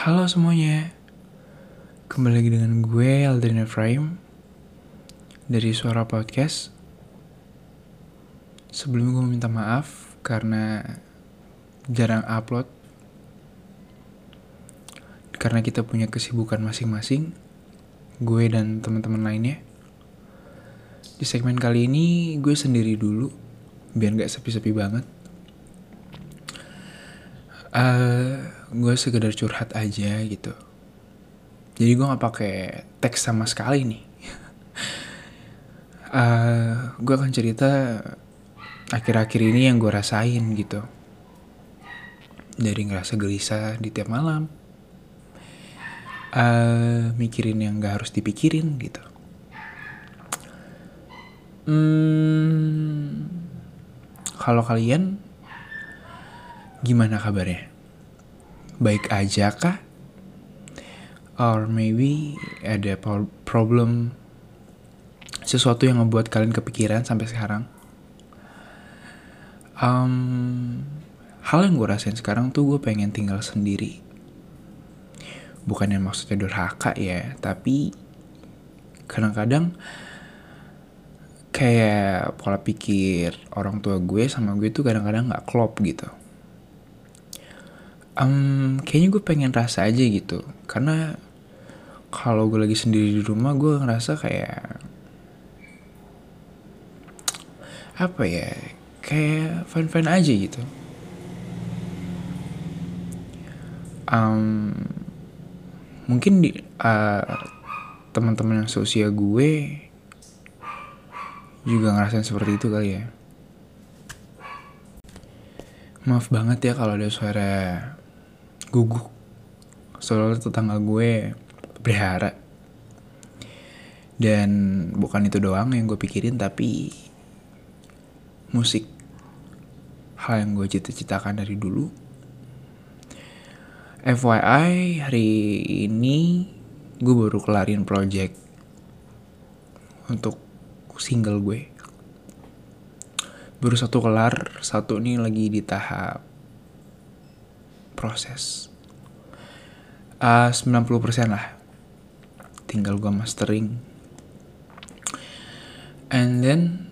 Halo semuanya. Kembali lagi dengan gue Aldrin Efraim Dari Suara Podcast. Sebelumnya gue minta maaf Karena Jarang upload Karena kita punya kesibukan masing-masing Gue dan teman-teman lainnya. Di segmen kali ini Gue sendiri dulu Biar gak sepi-sepi banget. Uh, gue sekedar curhat aja gitu. Jadi gue nggak pakai teks sama sekali nih. Uh, gue akan cerita akhir-akhir ini yang gue rasain gitu. Dari ngerasa gelisah di tiap malam. Uh, mikirin yang gak harus dipikirin gitu. Hmm, kalau kalian gimana kabarnya baik aja kah? Or maybe ada problem sesuatu yang membuat kalian kepikiran sampai sekarang. Um, hal yang gue rasain sekarang tuh gue pengen tinggal sendiri. Bukan yang maksudnya durhaka ya, tapi kadang-kadang kayak pola pikir orang tua gue sama gue tuh kadang-kadang gak klop gitu um, kayaknya gue pengen rasa aja gitu. Karena kalau gue lagi sendiri di rumah gue ngerasa kayak apa ya kayak fun aja gitu. Um, mungkin di uh, teman-teman yang seusia gue juga ngerasain seperti itu kali ya. Maaf banget ya kalau ada suara guguk soalnya tetangga gue berhara dan bukan itu doang yang gue pikirin tapi musik. Hal yang gue cita-citakan dari dulu. FYI hari ini gue baru kelarin project untuk single gue. Baru satu kelar satu ini lagi di tahap proses. Uh, 90% lah. Tinggal gue mastering. And then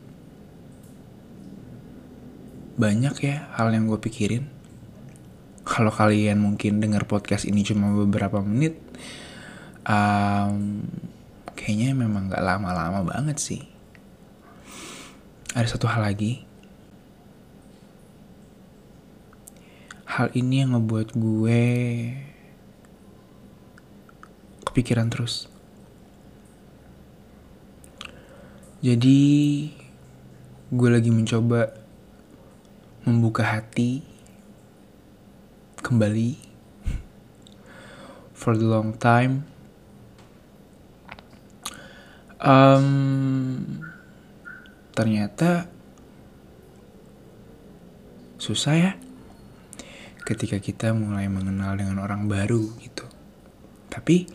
banyak ya hal yang gue pikirin. Kalau kalian mungkin dengar podcast ini cuma beberapa menit um, kayaknya memang gak lama-lama banget sih. Ada satu hal lagi hal ini yang ngebuat gue kepikiran terus. Jadi gue lagi mencoba membuka hati kembali for the long time. Um, ternyata susah ya ketika kita mulai mengenal dengan orang baru gitu. Tapi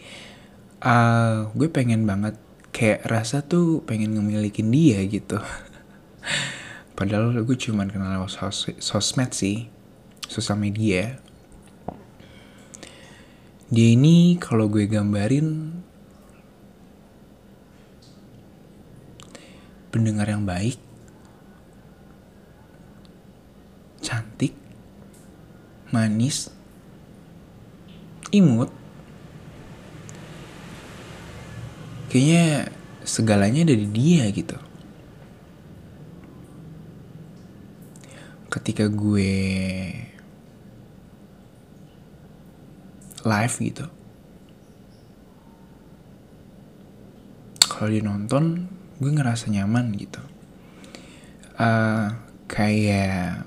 uh, gue pengen banget kayak rasa tuh pengen ngemilikin dia gitu. Padahal gue cuman kenal sos sosmed sih sosial media. Dia ini kalau gue gambarin pendengar yang baik cantik manis, imut. Kayaknya segalanya dari dia gitu. Ketika gue live gitu. Kalau dia nonton, gue ngerasa nyaman gitu. Uh, kayak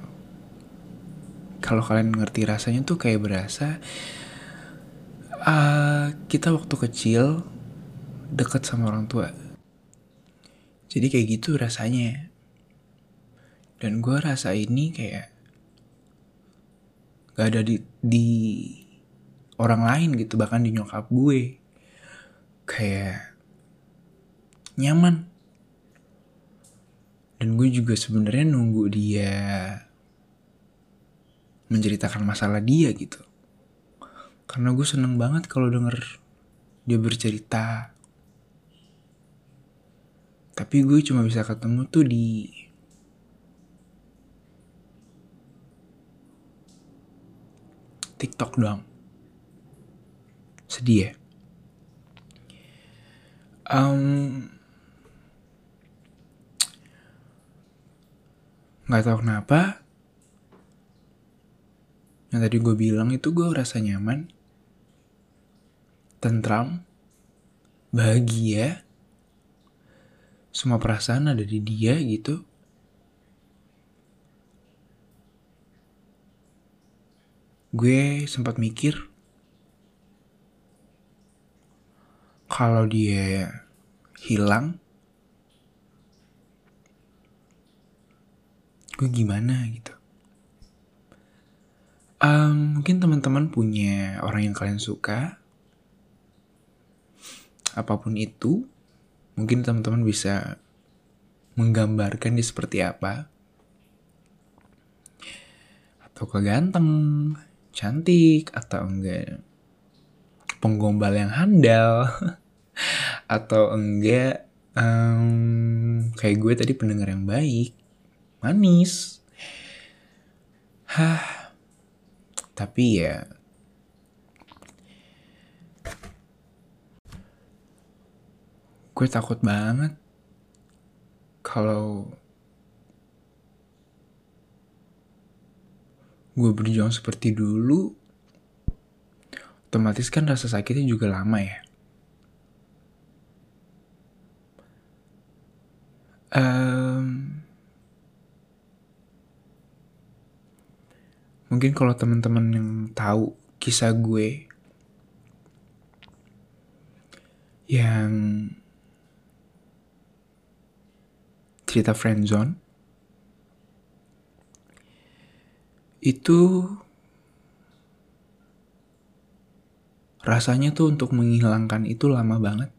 kalau kalian ngerti rasanya tuh kayak berasa uh, kita waktu kecil deket sama orang tua. Jadi kayak gitu rasanya. Dan gue rasa ini kayak gak ada di, di orang lain gitu, bahkan di nyokap gue. Kayak nyaman. Dan gue juga sebenarnya nunggu dia menceritakan masalah dia gitu Karena gue seneng banget kalau denger dia bercerita. Tapi gue cuma bisa ketemu tuh di TikTok doang. Sedih ya. Um, nggak tahu kenapa yang tadi gue bilang itu gue rasa nyaman tentram bahagia. Semua perasaan ada di dia gitu. Gue sempat mikir kalau dia hilang gue gimana gitu um, mungkin teman-teman punya orang yang kalian suka apa pun itu mungkin teman-teman bisa menggambarkan dia seperti apa atau keganteng cantik atau enggak penggombal yang handal atau enggak um, kayak gue tadi pendengar yang baik manis. Hah. Tapi ya gue takut banget kalau gue berjuang seperti dulu otomatis kan rasa sakitnya juga lama ya. Um, mungkin kalau teman-teman yang tahu kisah gue yang cerita friendzone itu rasanya tuh untuk menghilangkan itu lama banget.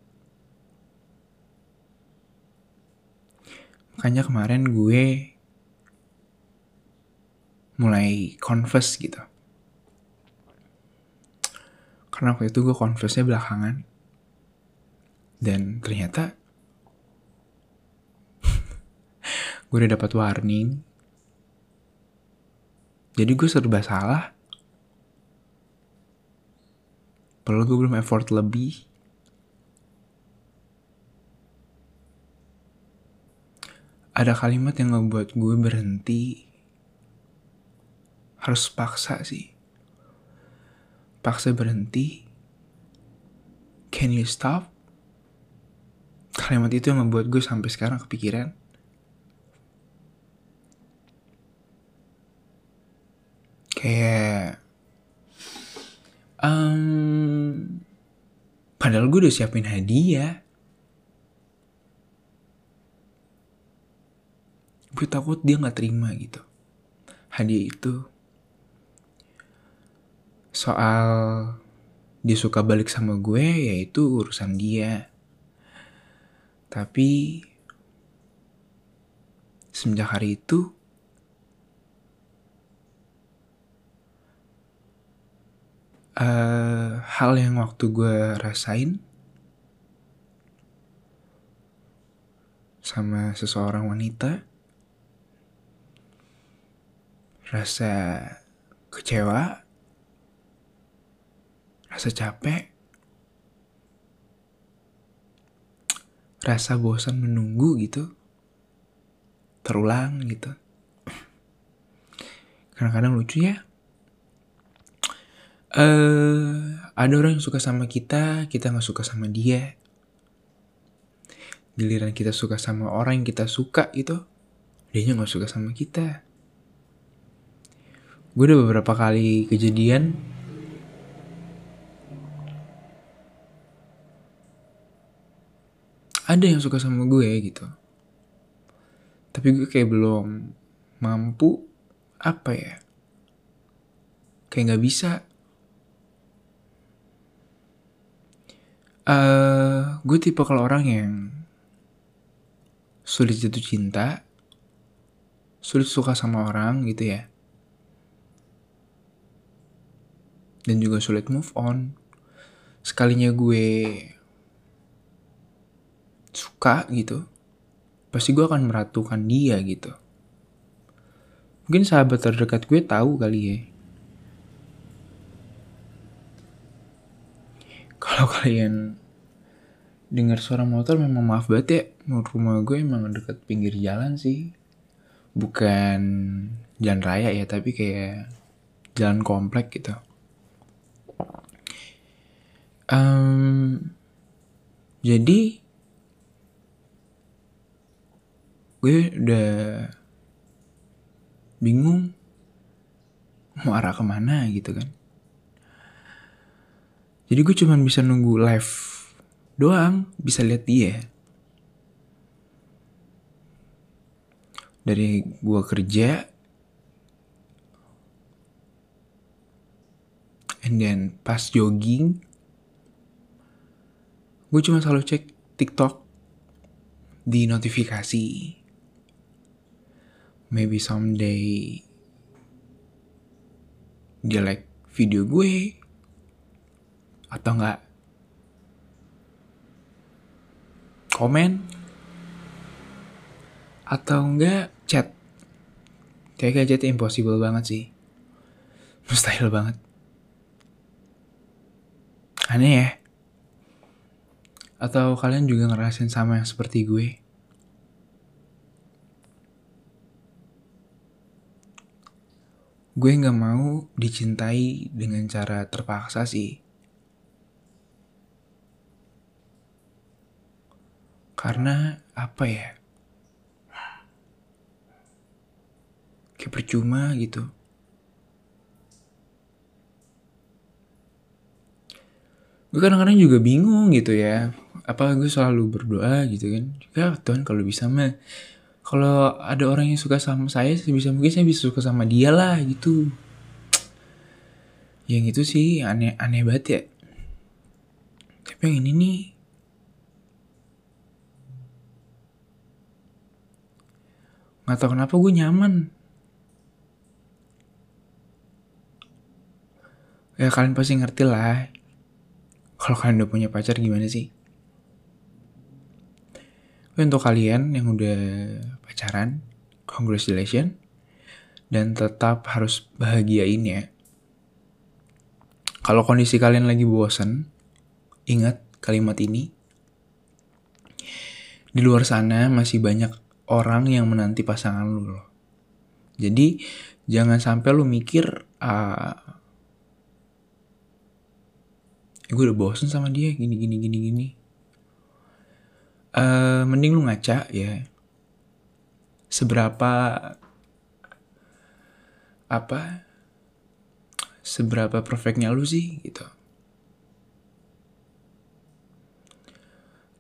Makanya kemarin gue mulai confess gitu. Karena waktu itu gue confessnya belakangan. Dan ternyata gue udah dapat warning. Jadi gue serba salah. Perlu gue belum effort lebih. Ada kalimat yang ngebuat gue berhenti harus paksa sih. Paksa berhenti. Can you stop? Kalimat itu yang membuat gue sampai sekarang kepikiran. Kayak... Um, padahal gue udah siapin hadiah. Gue takut dia gak terima gitu. Hadiah itu soal dia suka balik sama gue yaitu urusan dia. Tapi semenjak hari itu uh, hal yang waktu gue rasain sama seseorang wanita rasa kecewa rasa capek, rasa bosan menunggu gitu, terulang gitu. Kadang-kadang lucu ya. Uh, ada orang yang suka sama kita, kita nggak suka sama dia. Giliran kita suka sama orang yang kita suka itu, dia nggak suka sama kita. Gue udah beberapa kali kejadian ada yang suka sama gue gitu. Tapi gue kayak belum mampu apa ya kayak nggak bisa. Uh, gue tipe kalau orang yang sulit jatuh cinta sulit suka sama orang gitu ya. Dan juga sulit move on. Sekalinya gue suka gitu, pasti gue akan meratukan dia gitu. Mungkin sahabat terdekat gue tahu kali ya. Kalau kalian dengar suara motor memang maaf banget ya. Menurut rumah gue emang deket pinggir jalan sih. Bukan jalan raya ya, tapi kayak jalan komplek gitu. Um, jadi gue udah bingung mau arah ke mana gitu kan. Jadi gue cuman bisa nunggu live doang, bisa lihat dia. Dari gue kerja, and then pas jogging, gue cuma selalu cek TikTok di notifikasi maybe someday dia like video gue atau enggak komen atau enggak chat. Kayak gadget impossible banget sih. Mustahil banget. Aneh ya. Atau kalian juga ngerasain sama yang seperti gue gue nggak mau dicintai dengan cara terpaksa sih. Karena apa ya? Kayak percuma gitu. Gue kadang-kadang juga bingung gitu ya. Apa gue selalu berdoa gitu kan. Ya Tuhan kalau bisa mah kalau ada orang yang suka sama saya sebisa mungkin saya bisa suka sama dia lah gitu. Yang itu sih aneh aneh banget ya. Tapi yang ini nih. Nggak tahu kenapa gue nyaman. Ya kalian pasti ngerti lah. Kalau kalian udah punya pacar gimana sih untuk kalian yang udah pacaran, congratulations. Dan tetap harus bahagiain ya. Kalau kondisi kalian lagi bosan, ingat kalimat ini. Di luar sana masih banyak orang yang menanti pasangan lu loh. Jadi jangan sampai lu mikir, uh, gue udah bosen sama dia gini gini gini gini uh, mending lu ngaca ya. Seberapa apa seberapa perfectnya lu sih gitu.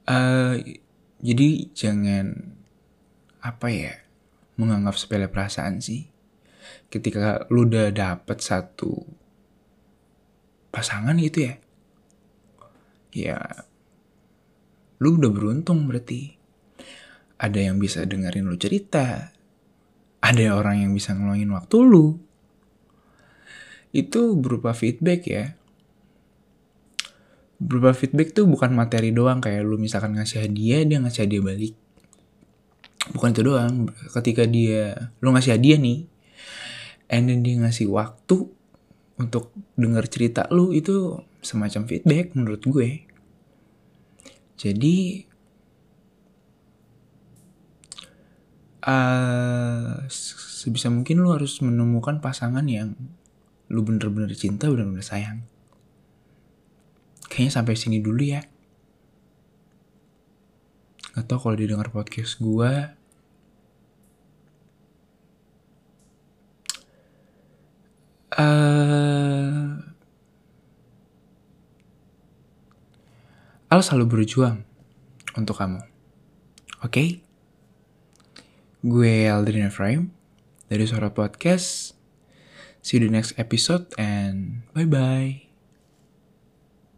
Uh, jadi jangan apa ya menganggap sepele perasaan sih. Ketika lu udah dapet satu pasangan gitu ya. Ya lu udah beruntung berarti. Ada yang bisa dengerin lu cerita. Ada orang yang bisa ngeluangin waktu lu. Itu berupa feedback ya. Berupa feedback tuh bukan materi doang kayak lu misalkan ngasih hadiah, dia ngasih hadiah balik. Bukan itu doang. Ketika dia, lu ngasih hadiah nih, and then dia ngasih waktu untuk denger cerita lu itu semacam feedback menurut gue. Jadi uh, sebisa mungkin lu harus menemukan pasangan yang lu bener-bener cinta, bener-bener sayang. Kayaknya sampai sini dulu ya. Gak tau kalau didengar podcast gue. Uh, Al selalu berjuang untuk kamu. Oke? Okay? Gue Aldrin Efraim dari Suara Podcast. See you the next episode and bye-bye.